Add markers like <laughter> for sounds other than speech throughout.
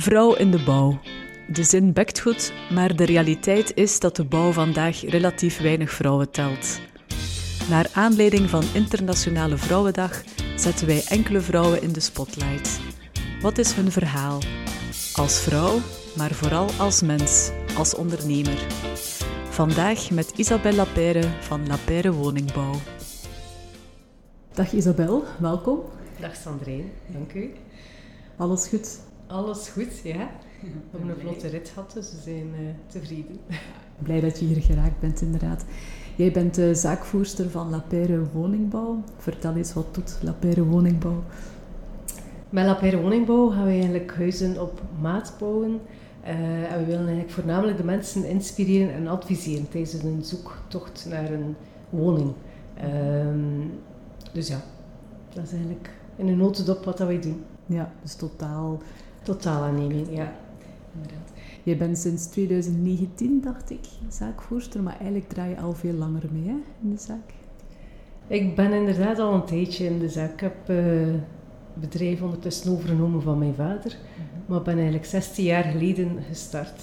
Vrouw in de bouw. De zin bekt goed, maar de realiteit is dat de bouw vandaag relatief weinig vrouwen telt. Naar aanleiding van Internationale Vrouwendag zetten wij enkele vrouwen in de spotlight. Wat is hun verhaal? Als vrouw, maar vooral als mens, als ondernemer. Vandaag met Isabelle Lapeyre van Lapeyre Woningbouw. Dag Isabel, welkom. Dag Sandrine, dank u. Alles goed? Alles goed, ja. We hebben een vlotte rit gehad, dus we zijn uh, tevreden. Blij dat je hier geraakt bent, inderdaad. Jij bent de zaakvoerster van Lapeyre Woningbouw. Vertel eens, wat doet Lapeyre Woningbouw? Met Lapeyre Woningbouw gaan we eigenlijk huizen op maat bouwen. Uh, en we willen eigenlijk voornamelijk de mensen inspireren en adviseren tijdens een zoektocht naar een woning. Um, dus ja, dat is eigenlijk in een notendop wat dat wij doen. Ja, dus totaal... Totaalaanneming, ja. Inderdaad. Je bent sinds 2019, dacht ik, zaakvoerster, maar eigenlijk draai je al veel langer mee hè, in de zaak. Ik ben inderdaad al een tijdje in de zaak. Ik heb uh, bedrijf ondertussen overgenomen van mijn vader, mm maar ben eigenlijk 16 jaar geleden gestart.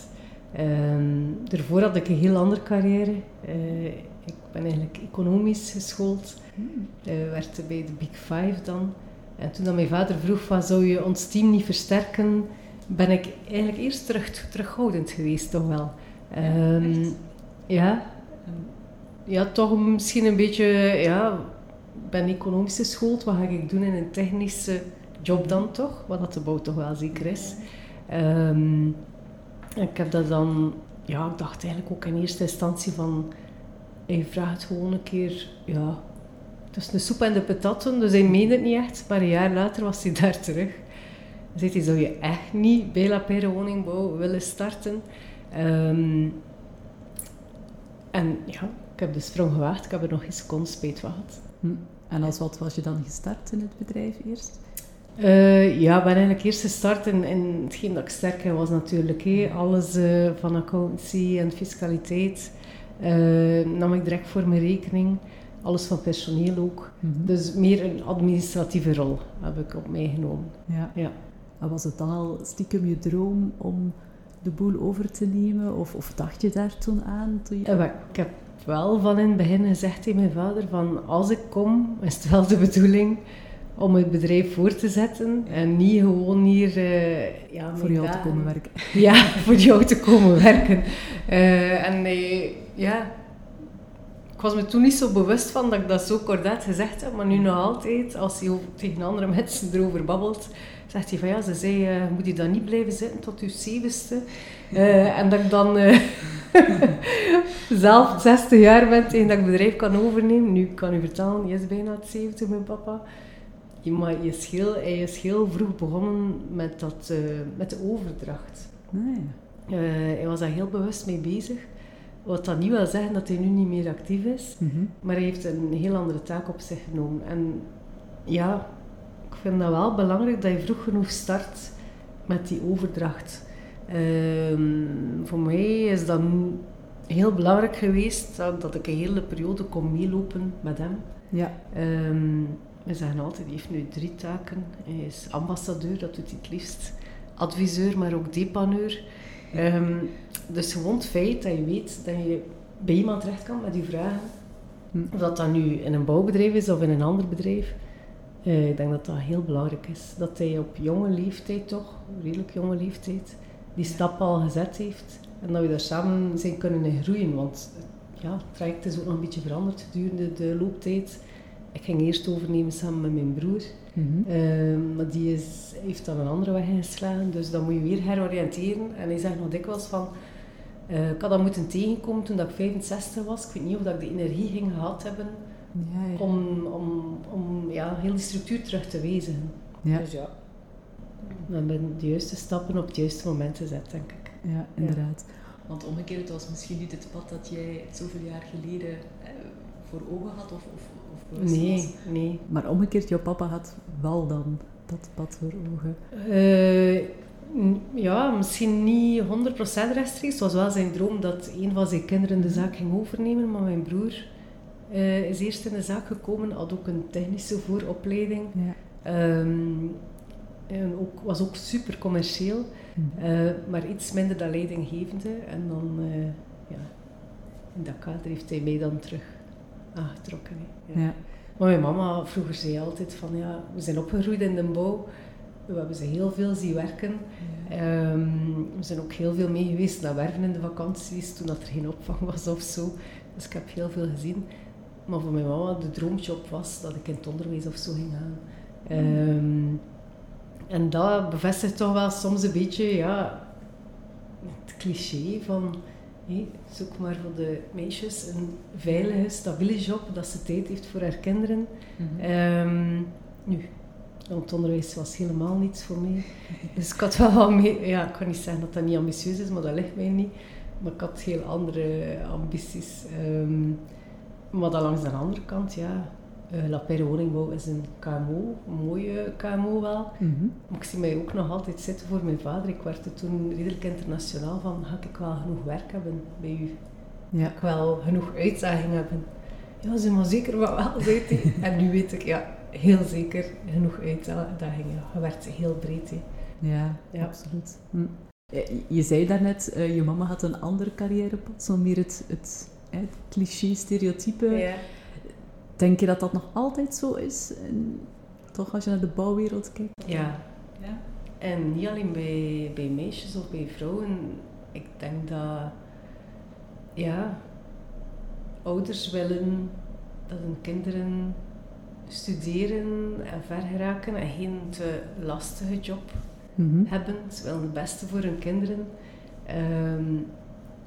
Um, daarvoor had ik een heel andere carrière. Uh, ik ben eigenlijk economisch geschoold, mm. uh, werkte bij de Big Five dan. En toen dat mijn vader vroeg van zou je ons team niet versterken, ben ik eigenlijk eerst terug, terughoudend geweest toch wel. Ja, um, ja, ja, toch misschien een beetje, ja, ben economisch geschoold, wat ga ik doen in een technische job dan toch, wat dat de bouw toch wel zeker is. Um, ik heb dat dan, ja, ik dacht eigenlijk ook in eerste instantie van, hij vraagt gewoon een keer, ja, tussen de soep en de patatten, dus hij meende het niet echt, maar een jaar later was hij daar terug. Dan zei hij, zou je echt niet bij La Perre Woningbouw willen starten? Um, en ja, ik heb de sprong gewaagd, ik heb er nog geen seconde spijt van gehad. Hm. En als wat was je dan gestart in het bedrijf eerst? Uh, ja, ik ben eigenlijk eerst gestart in, in hetgeen dat ik sterk in was natuurlijk. Hé. Alles uh, van accountancy en fiscaliteit uh, nam ik direct voor mijn rekening. Alles van personeel ook. Mm -hmm. Dus meer een administratieve rol heb ik op mij genomen. Ja. ja. En was het dan al stiekem je droom om de boel over te nemen? Of, of dacht je daar toen aan? Toen je... ik heb wel van in het begin gezegd tegen mijn vader van als ik kom, is het wel de bedoeling om het bedrijf voor te zetten en niet gewoon hier... Uh, ja, <laughs> voor jou te komen werken. Ja, voor jou te komen werken. Uh, en uh, ja, ik was me toen niet zo bewust van dat ik dat zo kordaat gezegd heb, maar nu nog altijd, als je tegen andere mensen erover babbelt, zegt hij van ja, ze zei, uh, moet je dan niet blijven zitten tot je zevenste? Uh, en dat ik dan uh, <laughs> zelf 60 jaar ben tegen dat ik het bedrijf kan overnemen. Nu, kan u vertellen, hij is bijna het 70, mijn papa. Maar je schil, hij is heel vroeg begonnen met, dat, met de overdracht. Nee. Ah, hij was daar heel bewust mee bezig. Wat dat niet wil zeggen dat hij nu niet meer actief is, mm -hmm. maar hij heeft een heel andere taak op zich genomen. En ja, ik vind dat wel belangrijk dat je vroeg genoeg start met die overdracht. Um, voor mij is dat heel belangrijk geweest dat, dat, ik een hele periode kon meelopen met hem. Ja. Um, we zeggen altijd, hij heeft nu drie taken. Hij is ambassadeur, dat doet hij het liefst. Adviseur, maar ook depaneur. Um, dus gewoon het feit dat je weet dat je bij iemand terecht kan met je vragen. Hm. Of dat dat nu in een bouwbedrijf is of in een ander bedrijf. Uh, ik denk dat dat heel belangrijk is. Dat hij op jonge leeftijd toch, redelijk jonge leeftijd, die stap al gezet heeft. En dat we daar samen zijn kunnen groeien. Want ja, het traject is ook nog een beetje veranderd gedurende de looptijd. Ik ging eerst overnemen samen met mijn broer. Mm -hmm. uh, maar die is, heeft dan een andere weg ingeslagen. Dus dan moet je weer heroriënteren. En hij zegt nog dikwijls van... Uh, ik had dat moeten tegenkomen toen ik 65 was. Ik weet niet of dat ik de energie ging gehad hebben ja, ja. Om, om, om ja, heel die structuur terug te wezen. Ja. Dus ja, we hebben de juiste stappen op het juiste moment gezet, denk ik. Ja, inderdaad. Want omgekeerd was misschien niet het pad dat jij zoveel jaar geleden eh, voor ogen had of, of, of Nee, was. nee. Maar omgekeerd, jouw papa had wel dan dat pad voor ogen. Uh, ja, misschien niet 100% rechtstreeks. Het was wel zijn droom dat een van zijn kinderen de zaak ging overnemen, maar mijn broer uh, is eerst in de zaak gekomen, had ook een technische vooropleiding. Ja. Um, En ook, was ook super commercieel, Mhm. eh, maar iets minder dan leidinggevende. En dan, eh, ja, in dat kader heeft hij mij dan terug aangetrokken. hè. Ja. Ja. Maar mijn mama vroeger zei altijd van, ja, we zijn opgegroeid in de bouw. We hebben ze heel veel zien werken. Ehm, we zijn ook heel veel mee geweest naar werven in de vakanties, toen dat er geen opvang was of zo. Dus ik heb heel veel gezien. Maar voor mijn mama de droomjob was dat ik in het onderwijs of zo ging gaan. Ehm, en dat bevestigt toch wel soms een beetje ja, het cliché van hé, zoek maar voor de meisjes een veilige, stabiele job, dat ze tijd heeft voor haar kinderen. Mhm. Ehm, nu, want onderwijs was helemaal niets voor mij. Dus ik had wel wat mee... Ja, ik kan niet zeggen dat dat niet ambitieus is, maar dat ligt mij niet. Maar ik had heel andere ambities. Ehm, maar dan langs de andere kant, ja... eh La Perre Woningbouw is een KMO, een mooie KMO wel. Mhm. Maar ik zie mij ook nog altijd zitten voor mijn vader. Ik werkte toen redelijk internationaal van, ga ik wel genoeg werk hebben bij u? Ja. Ga ik wel genoeg uitdaging hebben? Ja, ze maar zeker wel wel, zei hij. En nu weet ik, ja, heel zeker genoeg uitdagingen. Je werkt heel breed. Ja, Ja. absoluut. Hm. Je- Je zei daarnet, eh je mama had een andere carrièrepad, zo meer het, het, het cliché, stereotype. Ja. Denk je dat dat nog altijd zo is? En toch als je naar de bouwwereld kijkt? ja. Ja. En niet alleen bij, bij meisjes of bij vrouwen. Ik denk dat, ja, ouders willen dat hun kinderen studeren en ver geraken en geen te lastige job Mhm. hebben. Ze willen het beste voor hun kinderen. Ehm,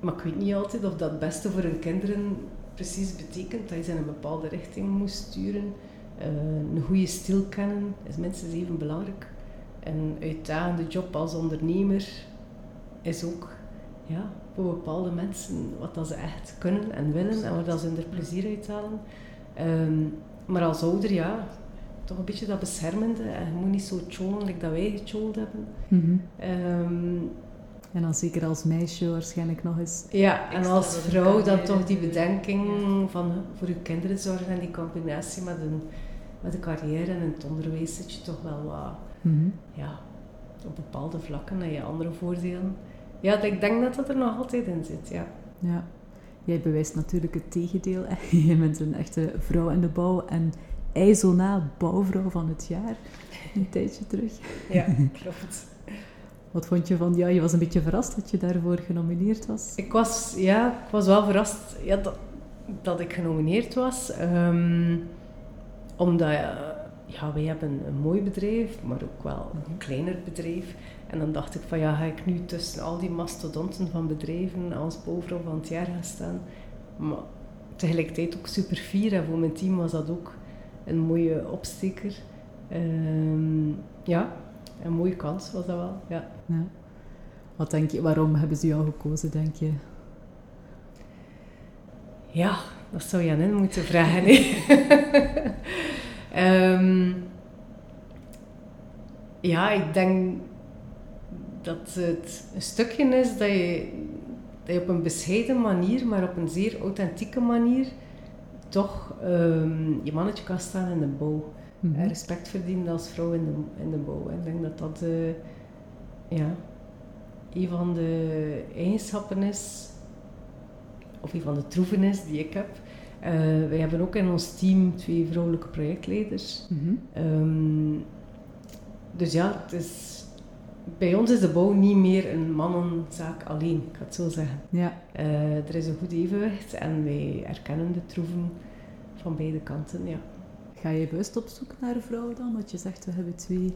maar ik weet niet altijd of dat het beste voor hun kinderen precies betekent dat je ze in een bepaalde richting moet sturen. Eh, een goede stil kennen is minstens even belangrijk. Een uitdagende job als ondernemer is ook ja, voor bepaalde mensen wat dat ze echt kunnen en willen en waar dat ze hun er plezier uit halen. Ehm, maar als ouder, ja, toch een beetje dat beschermende. En je moet niet zo cholen like dat wij gechold hebben. Mhm. Ehm, En dan zeker als meisje waarschijnlijk nog eens. ja, en als vrouw dan toch die bedenking van voor je kinderen zorgen en die combinatie met een, met een carrière en het onderwijs zit je toch wel wat, Mhm. ja, op bepaalde vlakken en je andere voordelen. Ja, ik denk dat dat er nog altijd in zit, ja. Ja. Jij bewijst natuurlijk het tegendeel. <laughs> Je bent een echte vrouw in de bouw en IJzona bouwvrouw van het jaar. Een tijdje terug. Ja, <laughs> klopt. Wat vond je van... Ja, je was een beetje verrast dat je daarvoor genomineerd was. Ik was, ja, ik was wel verrast ja, dat, dat ik genomineerd was. Ehm, omdat, ja, wij hebben een mooi bedrijf, maar ook wel een kleiner bedrijf. En dan dacht ik van, ja, ga ik nu tussen al die mastodonten van bedrijven als bouwvrouw van het jaar gaan staan? Maar tegelijkertijd ook super fier. En voor mijn team was dat ook een mooie opsteker. Ehm, ja, een mooie kans was dat wel, ja. Ja. Wat denk je, waarom hebben ze jou gekozen, denk je? Ja, dat zou je aan hen moeten vragen. <laughs> Ehm, ja, ik denk dat het een stukje is dat je, dat je op een bescheiden manier, maar op een zeer authentieke manier, toch ehm, je mannetje kan staan in de bouw. Mhm. Respect verdienen als vrouw in de, in de bouw. Ik denk dat dat eh, ja, een van de eigenschappen is, of een van de troeven is die ik heb. Eh, wij hebben ook in ons team twee vrouwelijke projectleiders. Mhm. Ehm, dus ja, het is, bij ons is de bouw niet meer een mannenzaak alleen, ik ga het zo zeggen. Ja. Eh, er is een goed evenwicht en wij erkennen de troeven van beide kanten. Ja. Ga je bewust op zoek naar vrouwen dan? Want je zegt, we hebben twee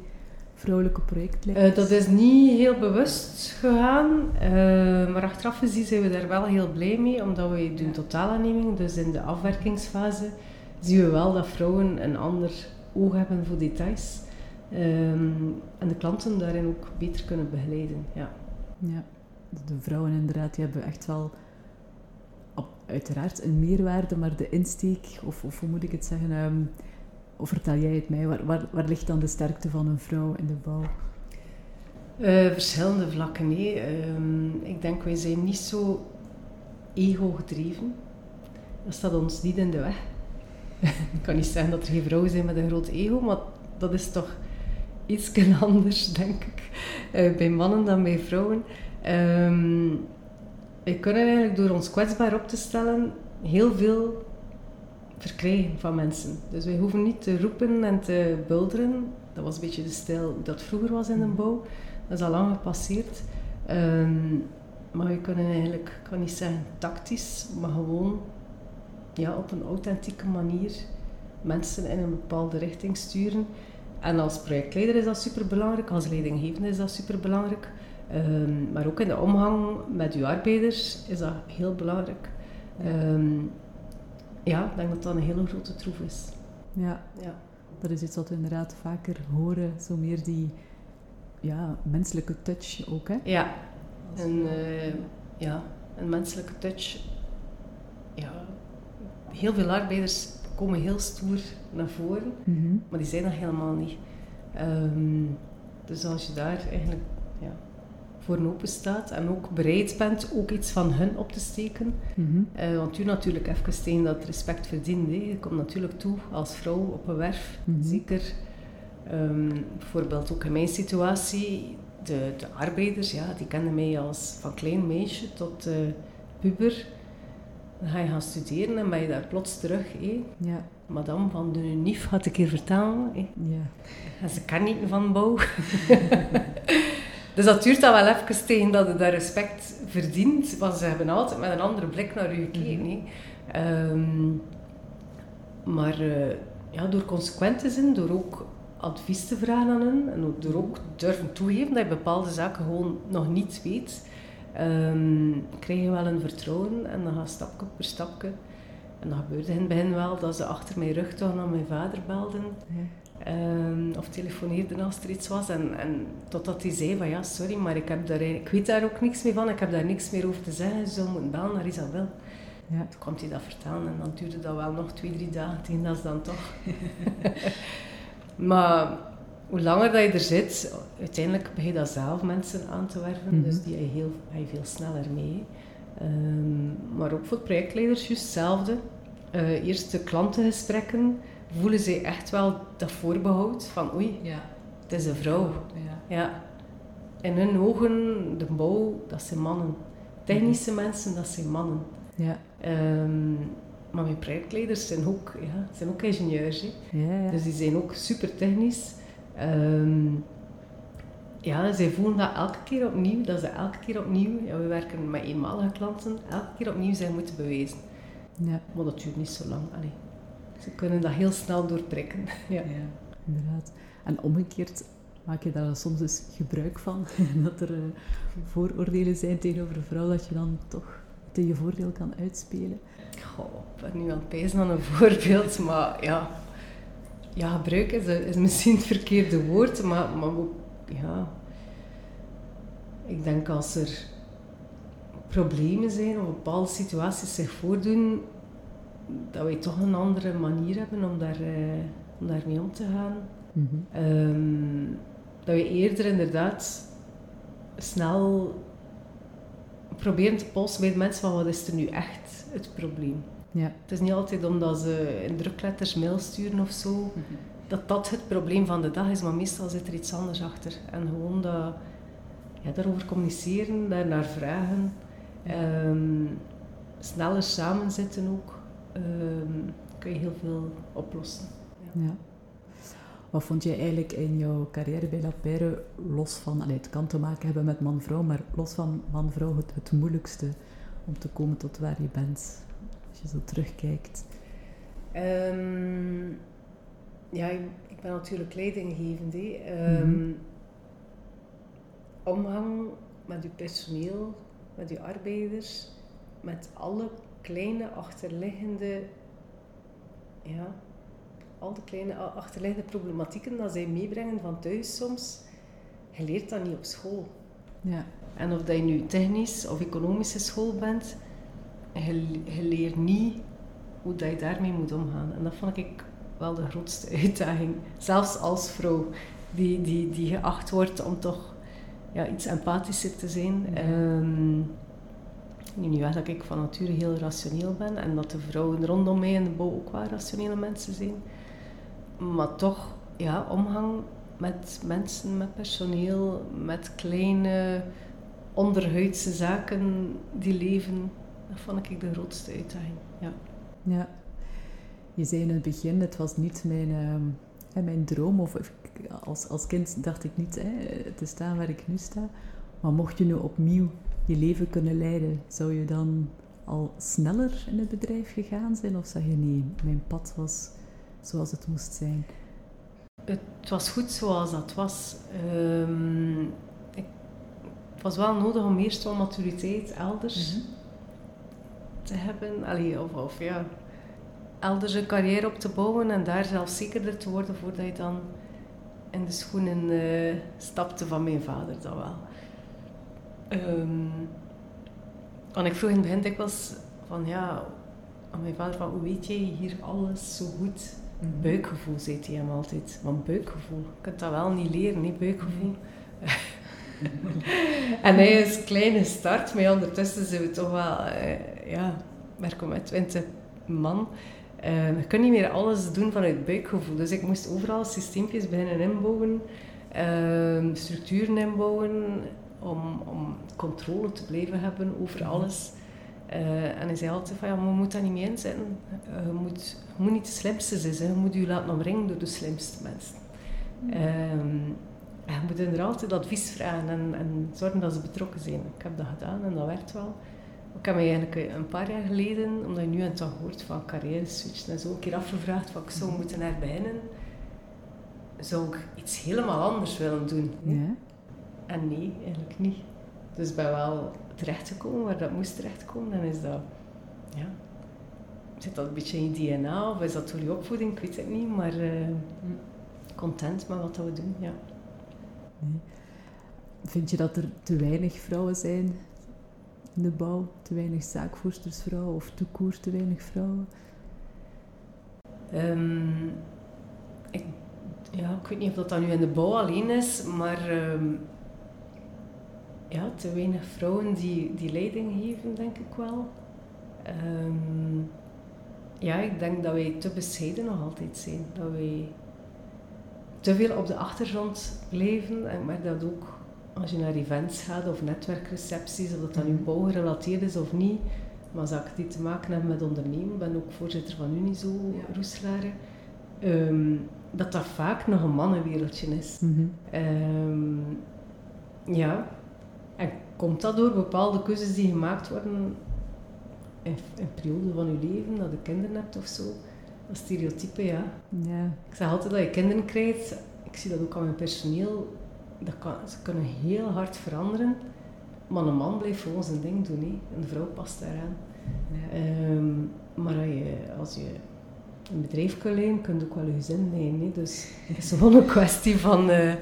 vrouwelijke projectleiders. Eh, dat is niet heel bewust gegaan, eh, maar achteraf gezien zijn we daar wel heel blij mee, omdat we doen totaalaanneming, dus in de afwerkingsfase zien we wel dat vrouwen een ander oog hebben voor details ehm, en de klanten daarin ook beter kunnen begeleiden. Ja. Ja, de vrouwen inderdaad, die hebben echt wel op- uiteraard een meerwaarde, maar de insteek, of, of hoe moet ik het zeggen, ehm, of vertel jij het mij, waar, waar, ligt dan de sterkte van een vrouw in de bouw? Eh, verschillende vlakken. Nee. Ehm, ik denk, wij zijn niet zo ego-gedreven. Dat staat ons niet in de weg. <laughs> ik kan niet zeggen dat er geen vrouwen zijn met een groot ego, maar dat is toch iets anders, <laughs> denk ik, uh, bij mannen dan bij vrouwen. Um, wij kunnen eigenlijk door ons kwetsbaar op te stellen heel veel verkrijgen van mensen. Dus wij hoeven niet te roepen en te bulderen. Dat was een beetje de stijl dat vroeger was in de mm. bouw. Dat is al lang gepasseerd. Um, maar we kunnen eigenlijk, ik kan niet zeggen tactisch, maar gewoon ja, op een authentieke manier mensen in een bepaalde richting sturen. En als projectleider is dat superbelangrijk, als leidinggevende is dat superbelangrijk. Um, maar ook in de omgang met uw arbeiders is dat heel belangrijk. Um, ja, ik denk dat dat een hele grote troef is. Ja, ja. dat is iets wat we inderdaad vaker horen, zo meer die ja, menselijke touch ook. Hè? Ja, en, uh, ja, een menselijke touch. Ja, heel veel arbeiders komen heel stoer naar voren, mm maar die zijn dat helemaal niet. Um, dus als je daar eigenlijk ja, voor open staat en ook bereid bent ook iets van hun op te steken. Mm want u natuurlijk even tegen dat respect verdient. Hè. Je komt natuurlijk toe als vrouw op een werf, mm zeker. Um, bijvoorbeeld ook in mijn situatie, de, de arbeiders, ja, die kenden mij als van klein meisje tot uh, puber. Dan ga je gaan studeren en ben je daar plots terug. Hé. Ja. Madame van de NIF had ik hier vertellen. Hé. Ja. En ze kan niet van bouw. <laughs> dus dat duurt dan wel even tegen dat je dat respect verdient. Want ze hebben altijd met een andere blik naar u gekeken. Mm -hmm. maar uh, ja, door consequent te zijn, door ook advies te vragen aan hen en door ook durven toegeven dat je bepaalde zaken gewoon nog niet weet, um, krijg je wel een vertrouwen en dan gaat stapje per stapje. En dat gebeurde in het begin wel, dat ze achter mijn rug toch naar mijn vader belden. Um, of telefoneerden als er iets was. En, en totdat hij zei van ja, sorry, maar ik, heb daar, ik weet daar ook niks meer van. Ik heb daar niks meer over te zeggen. Ze zou moeten bellen naar Isabel. Ja. Toen kwam hij dat vertellen en dan duurde dat wel nog twee, drie dagen tegen dat dan toch. <laughs> Maar hoe langer dat je er zit, uiteindelijk begin je dat zelf mensen aan te werven. Dus mhm. die heb je, heel, je veel sneller mee. Um, maar ook voor projectleiders juist hetzelfde. Uh, eerst de klantengesprekken voelen ze echt wel dat voorbehoud van oei, ja. het is een vrouw. Ja. ja. In hun ogen, de bouw, dat zijn mannen. Technische mhm. mensen, dat zijn mannen. Ja. Um, maar mijn projectleiders zijn ook, ja, zijn ook ingenieurs. Hè. Ja, ja. Dus die zijn ook super technisch. Um, ja, zij voelen dat elke keer opnieuw, dat ze elke keer opnieuw, ja, we werken met eenmalige klanten, elke keer opnieuw zijn moeten bewijzen. Ja. Maar dat duurt niet zo lang. Allee. Ze kunnen dat heel snel doorprikken. <laughs> Ja, ja inderdaad. En omgekeerd maak je daar soms eens gebruik van, <laughs> dat er uh, vooroordelen zijn tegenover een vrouw, dat je dan toch tegen je voordeel kan uitspelen. Goh, ik ben nu aan het pijzen aan een <laughs> voorbeeld, maar ja, ja gebruik is, is misschien het verkeerde woord, maar, maar ja, ik denk als er problemen zijn of bepaalde situaties zich voordoen, dat wij toch een andere manier hebben om, daar, uh, om daarmee om te gaan. Mhm. Ehm, dat we eerder inderdaad snel proberen te polsen bij de mensen van wat is er nu echt het probleem. Ja. Het is niet altijd omdat ze in drukletters mail sturen of zo, mhm. dat dat het probleem van de dag is, maar meestal zit er iets anders achter. En gewoon dat, ja, daarover communiceren, daar naar vragen, um, sneller samenzitten ook, um, kun je heel veel oplossen. Ja. ja. Wat vond jij eigenlijk in jouw carrière bij La Perre, los van, allee, het kan te maken hebben met man-vrouw, maar los van man-vrouw, het, het moeilijkste om te komen tot waar je bent, als je zo terugkijkt? Um, ja, ik, ben natuurlijk leidinggevend. Um, Omgang met je personeel, met je arbeiders, met alle kleine achterliggende ja, al de kleine achterliggende problematieken dat zij meebrengen van thuis soms, je leert dat niet op school. Ja. En of dat je nu technisch of economische school bent, je, je leert niet hoe dat je daarmee moet omgaan. En dat vond ik wel de grootste <laughs> uitdaging. Zelfs als vrouw, die, die, die geacht wordt om toch ja, iets empathischer te zijn. Ja. Um, nu weg dat ik van nature heel rationeel ben en dat de vrouwen rondom mij in de bouw ook wel rationele mensen zijn maar toch, ja, omgang met mensen, met personeel, met kleine onderhuidse zaken die leven, dat vond ik de grootste uitdaging. Ja. ja. Je zei in het begin, het was niet mijn, uh, mijn droom, of als, als kind dacht ik niet hè, te staan waar ik nu sta. Maar mocht je nu opnieuw je leven kunnen leiden, zou je dan al sneller in het bedrijf gegaan zijn? Of zeg je nee, mijn pad was zoals het moest zijn? Het was goed zoals dat was. Um, ik, het was wel nodig om eerst wel maturiteit elders mhm. te hebben. Allee, of, of ja, elders een carrière op te bouwen en daar zelfzekerder te worden voordat je dan in de schoenen uh, stapte van mijn vader. Dat wel. Um, want ik vroeg in het begin dikwijls van ja, aan mijn vader van hoe weet jij hier alles zo goed? Mhm. Buikgevoel, zei hij hem altijd. Want buikgevoel, je kunt dat wel niet leren, niet buikgevoel. <laughs> en hij is klein gestart, maar ondertussen zijn we toch wel, uh, ja, werken met twintig man. Uh, je kunt niet meer alles doen vanuit buikgevoel. Dus ik moest overal systeempjes beginnen inbouwen, uh, structuren inbouwen, om, om controle te blijven hebben over mhm. alles. Uh, en hij zei altijd van, ja, maar je moet daar niet mee inzetten. Uh, je, moet, je moet niet de slimste zijn, je moet je laten omringen door de slimste mensen. Um, je moet er altijd advies vragen en, en zorgen dat ze betrokken zijn. Ik heb dat gedaan en dat werkt wel. Ik heb me eigenlijk een paar jaar geleden, omdat je nu aan het hoort van carrière switch en zo, een keer afgevraagd wat ik zou mhm. moeten naar beginnen. Zou ik iets helemaal anders willen doen? Ja. En nee, eigenlijk niet. Dus ik ben wel terechtgekomen waar dat moest terechtkomen. Dan is dat, ja, zit dat een beetje in je DNA of is dat door je opvoeding? Ik weet het niet, maar uh, content met wat we doen, ja. Vind je dat er te weinig vrouwen zijn in de bouw? Te weinig zaakvoerstersvrouwen of toekoer te weinig vrouwen? Um, ik, ja, ik weet niet of dat, dat nu in de bouw alleen is, maar um, ja, te weinig vrouwen die, die leiding geven, denk ik wel. Ehm, ja, ik denk dat wij te bescheiden nog altijd zijn. Dat wij te veel op de achtergrond blijven. En ik merk dat ook als je naar events gaat of netwerkrecepties, of dat dan nu mhm. bouwgerelateerd is of niet. Maar zaken die te maken hebben met ondernemen, ik ben ook voorzitter van Unizo, ja. Roeselare. Ehm, dat dat vaak nog een mannenwereldje is. Mm ja, en komt dat door bepaalde keuzes die gemaakt worden in een periode van je leven, dat je kinderen hebt of zo? Dat stereotype, ja. ja. Ik zeg altijd dat je kinderen krijgt, ik zie dat ook aan mijn personeel, dat kan, ze kunnen heel hard veranderen, maar een man blijft gewoon zijn ding doen, hè. een vrouw past daaraan. Ja. Ehm, maar als je, als je een bedrijf kan leiden, kun je ook wel je gezin leiden. Dus het is gewoon een kwestie van... Uh,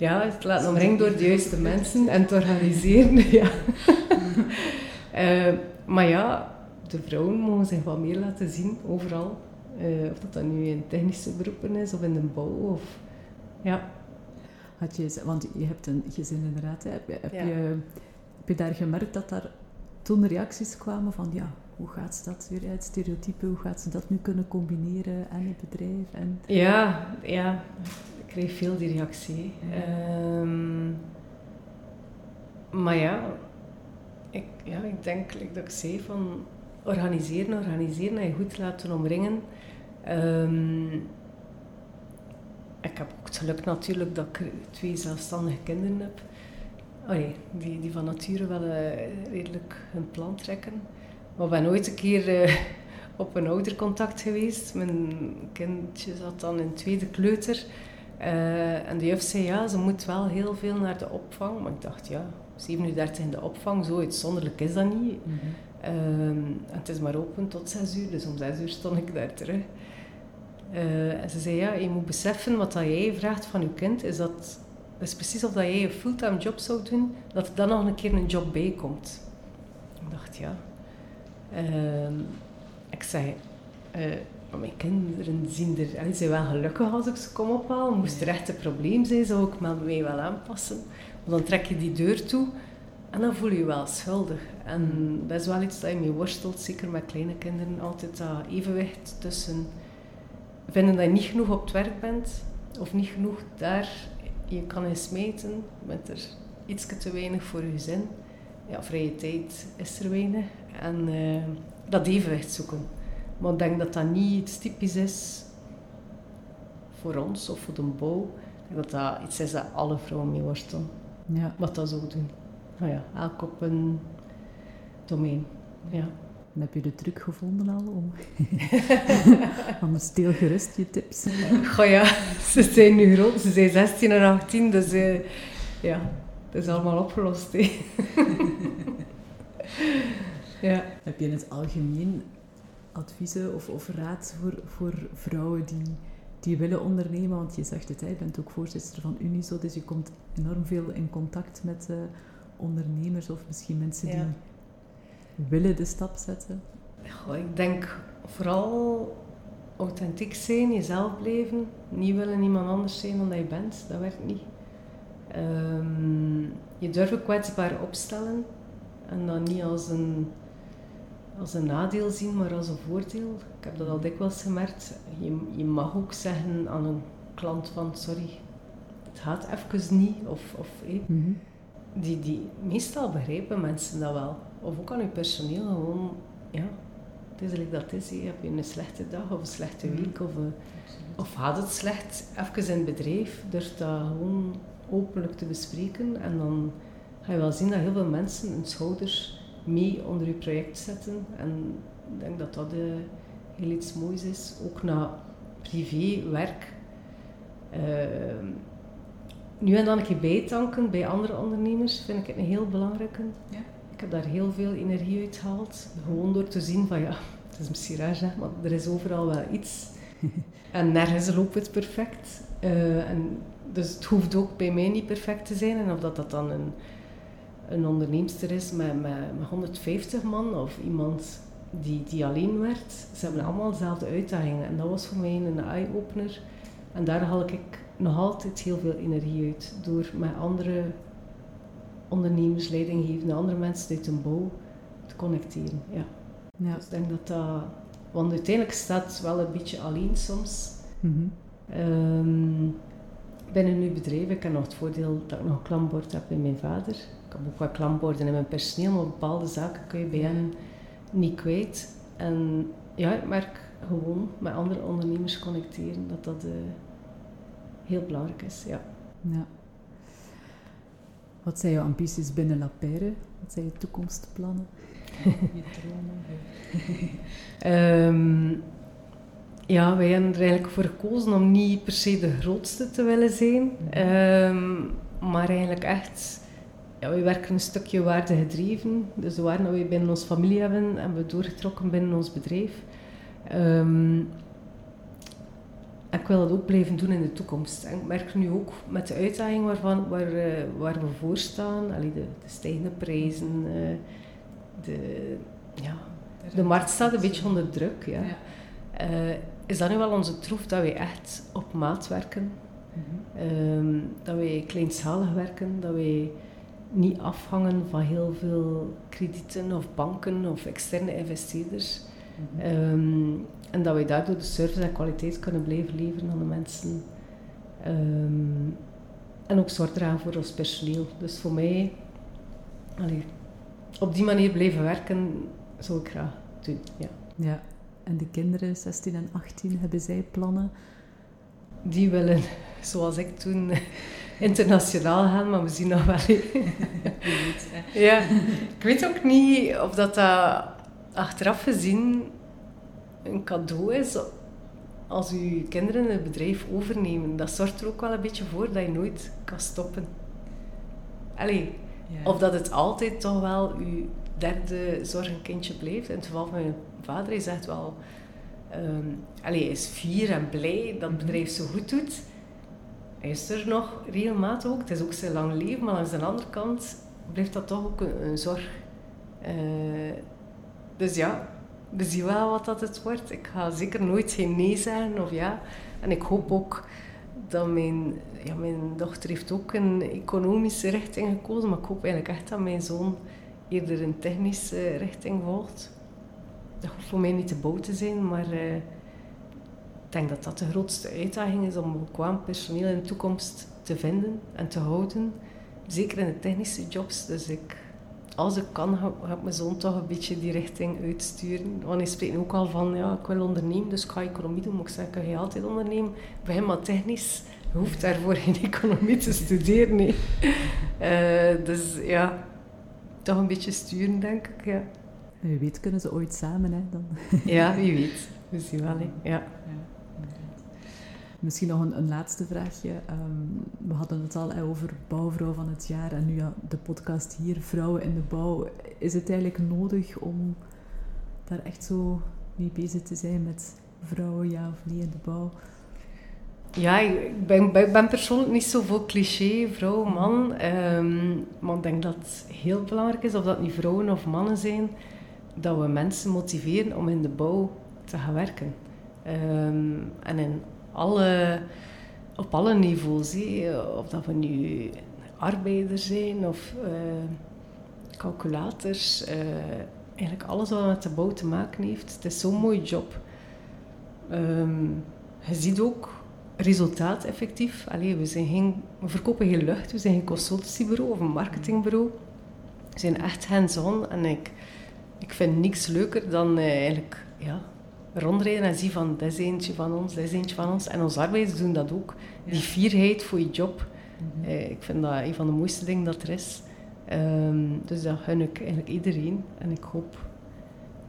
ja, het laten omringen door de juiste <laughs> mensen en te organiseren. <laughs> Ja. uh, maar ja, de vrouwen mogen zich wat meer laten zien, overal. Uh, of dat dan nu in technische beroepen is of in de bouw. Of, ja. Had je, want je hebt een gezin inderdaad. Heb, heb, je, heb je daar gemerkt dat daar toen reacties kwamen van ja, hoe gaat ze dat weer uit stereotypen, hoe gaat ze dat nu kunnen combineren en het bedrijf? En... Ja, ja, kreeg veel die reactie. Ehm, maar ja ik, ja, ik denk, like dat ik zei, van organiseren, organiseren en je goed laten omringen. Um, ik heb ook het geluk natuurlijk dat ik twee zelfstandige kinderen heb. Oh nee, die, die van nature wel uh, redelijk hun plan trekken. Maar ik ben ooit een keer uh, <laughs> op een oudercontact geweest. Mijn kindje zat dan in tweede kleuter. Uh, en de juf zei, ja, ze moet wel heel veel naar de opvang. Maar ik dacht, ja, 37 in de opvang, zo uitzonderlijk is dat niet. Mm -hmm. het is maar open tot 6 uur, dus om 6 uur stond ik daar terug. Uh, en ze zei, ja, je moet beseffen wat dat jij vraagt van je kind, is dat, is precies of dat jij een fulltime job zou doen, dat er dan nog een keer een job bij komt. Ik dacht, ja. Uh, ik zei, uh, maar mijn kinderen zien er, en zijn wel gelukkig als ik ze kom ophalen. Moest er echt een probleem zijn, zou ik me mij wel aanpassen. Want dan trek je die deur toe en dan voel je je wel schuldig. En dat is wel iets dat je mee worstelt, zeker met kleine kinderen. Altijd dat evenwicht tussen vinden dat je niet genoeg op het werk bent of niet genoeg daar je kan in smeten, met er iets te weinig voor je gezin. Ja, vrije tijd is er weinig. En uh, dat evenwicht zoeken. Maar ik denk dat dat niet iets typisch is voor ons of voor de bouw. Dat dat iets is dat alle vrouwen mee worstelen. Ja. Wat dat zo doen. Nou ja, elk op een domein. Ja. En heb je de truc gevonden al om... <laughs> Anders deel gerust je tips. Goh ja, ze zijn nu groot. Ze zijn 16 en 18, dus uh, ja, dat is allemaal opgelost. <laughs> ja. Heb je in het algemeen adviezen of, of raad voor, voor vrouwen die, die willen ondernemen? Want je zegt het, hè, je bent ook voorzitter van Uniso, dus je komt enorm veel in contact met uh, ondernemers of misschien mensen die willen de stap zetten? Goh, ik denk vooral authentiek zijn, jezelf blijven. Niet willen iemand anders zijn dan dat je bent, dat werkt niet. Um, je durft kwetsbaar opstellen en dan niet als een, als een nadeel zien, maar als een voordeel. Ik heb dat al dikwijls gemerkt. Je, je mag ook zeggen aan een klant van sorry, het gaat even niet. Of, of mhm. die, die, meestal begrijpen mensen dat wel of ook aan je personeel, gewoon, ja, het is like dat is. Heb je een slechte dag of een slechte mm. week of, een, of gaat het slecht, even in het bedrijf, durf dat gewoon openlijk te bespreken en dan ga je wel zien dat heel veel mensen hun schouders mee onder je project zetten en ik denk dat dat uh, heel iets moois is, ook na privé, werk. Uh, nu en dan een keer bijtanken bij andere ondernemers vind ik het een heel belangrijke. Ja. Ik heb daar heel veel energie uit gehaald. Gewoon door te zien van ja, het is misschien raar zeg, maar er is overal wel iets. <laughs> en nergens loopt het perfect. Uh, en dus het hoeft ook bij mij niet perfect te zijn. En of dat, dat dan een, een onderneemster is met, met, met 150 man of iemand die, die alleen werkt. Ze hebben allemaal dezelfde uitdagingen. En dat was voor mij een eye-opener. En daar haal ik nog altijd heel veel energie uit. Door met andere ondernemers, leidinggevende, andere mensen uit een bouw te connecteren. Ja. ja. Dus ik denk dat dat... Want uiteindelijk staat het wel een beetje alleen soms. Mm -hmm. binnen nu bedrijf, ik heb nog het voordeel dat ik nog een klampbord heb bij mijn vader. Ik heb ook wat klampborden in mijn personeel, maar bepaalde zaken kun je bij hen niet kwijt. En ja, ik merk gewoon met andere ondernemers connecteren dat dat uh, heel belangrijk is. Ja. ja. Wat zijn jouw ambities binnen La Perre? Wat zijn je toekomstplannen? <laughs> je dromen? um, <laughs> ja, wij hebben er eigenlijk voor gekozen om niet per se de grootste te willen zijn. Um, maar eigenlijk echt... Ja, we werken een stukje waardegedreven. Dus de waarden die we binnen onze familie hebben, hebben we doorgetrokken binnen ons bedrijf. Um, ik wil dat ook blijven doen in de toekomst. En ik merk nu ook met de uitdaging waarvan, waar, uh, waar we voor staan, allee, de, de stijgende prijzen, uh, de, ja, de markt staat een beetje onder druk. Ja. Uh, is dat nu wel onze troef dat wij echt op maat werken? Mm -hmm. dat wij kleinschalig werken, dat wij niet afhangen van heel veel kredieten of banken of externe investeerders. Mm -hmm. En dat wij daardoor de service en kwaliteit kunnen blijven leveren aan de mensen. Um, en ook zorg dragen voor ons personeel. Dus voor mij, allee, op die manier blijven werken, zou ik graag doen. Ja. ja. En de kinderen, 16 en 18, hebben zij plannen? Die willen, <laughs> zoals ik toen, internationaal gaan, maar we zien nog wel. <laughs> ja, ik weet ook niet of dat, dat achteraf gezien een cadeau is als je kinderen het bedrijf overnemen. Dat zorgt er ook wel een beetje voor dat je nooit kan stoppen. Allee, Of dat het altijd toch wel je derde zorgenkindje blijft. In het geval van mijn vader, hij zegt wel... Um, allee, hij is fier en blij dat het mhm. bedrijf zo goed doet. Hij is er nog regelmatig ook. Het is ook zijn lang leven, maar aan de andere kant blijft dat toch ook een, zorg. Uh, dus ja, we zien wel wat dat het wordt. Ik ga zeker nooit geen nee zeggen of ja. En ik hoop ook dat mijn, ja, mijn dochter heeft ook een economische richting gekozen, maar ik hoop eigenlijk echt dat mijn zoon eerder een technische richting volgt. Dat hoeft voor mij niet te bouw te zijn, maar uh, ik denk dat dat de grootste uitdaging is om bekwaam personeel in de toekomst te vinden en te houden. Zeker in de technische jobs. Dus ik, als ik kan, ga, ga ik mijn zoon toch een beetje die richting uitsturen. Want hij spreekt ook al van, ja, ik wil ondernemen, dus ik ga economie doen. Maar ik zeg, kan je altijd ondernemen? Begin maar technisch. Je hoeft daarvoor geen economie te studeren, nee. Uh, <laughs> dus ja, toch een beetje sturen, denk ik, ja. Wie weet kunnen ze ooit samen, hè? Dan. Ja, wie weet. <laughs> We zien wel, hè. Ja. Misschien nog een, laatste vraagje. Um, we hadden het al over bouwvrouw van het jaar en nu ja, de podcast hier, Vrouwen in de Bouw. Is het eigenlijk nodig om daar echt zo mee bezig te zijn met vrouwen, ja of niet, in de bouw? Ja, ik ben, ben persoonlijk niet zo voor cliché, vrouw, man. Um, maar ik denk dat het heel belangrijk is, of dat niet vrouwen of mannen zijn, dat we mensen motiveren om in de bouw te gaan werken. Um, en in alle, op alle niveaus. Of dat we nu arbeiders zijn of uh, calculators. Uh, eigenlijk alles wat met de bouw te maken heeft. Het is zo'n mooie job. Um, je ziet ook resultaat effectief. Allee, we, zijn geen, we verkopen geen lucht, we zijn geen consultancybureau of een marketingbureau. We zijn echt hands-on en ik, ik vind niks leuker dan uh, eigenlijk ja, rondrijden en zien van, dit is eentje van ons, dit is eentje van ons. En onze arbeiders doen dat ook. Die fierheid voor je job. Mhm. eh, ik vind dat een van de mooiste dingen dat er is. Um, dus dat gun ik eigenlijk iedereen. En ik hoop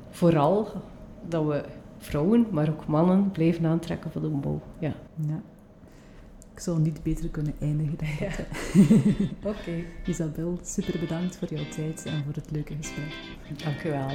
vooral dat we vrouwen, maar ook mannen blijven aantrekken voor de bouw. Ja. ja. Ik zou niet beter kunnen eindigen dan ja. <laughs> Oké. Isabel, super bedankt voor jouw tijd en voor het leuke gesprek. Dank u wel.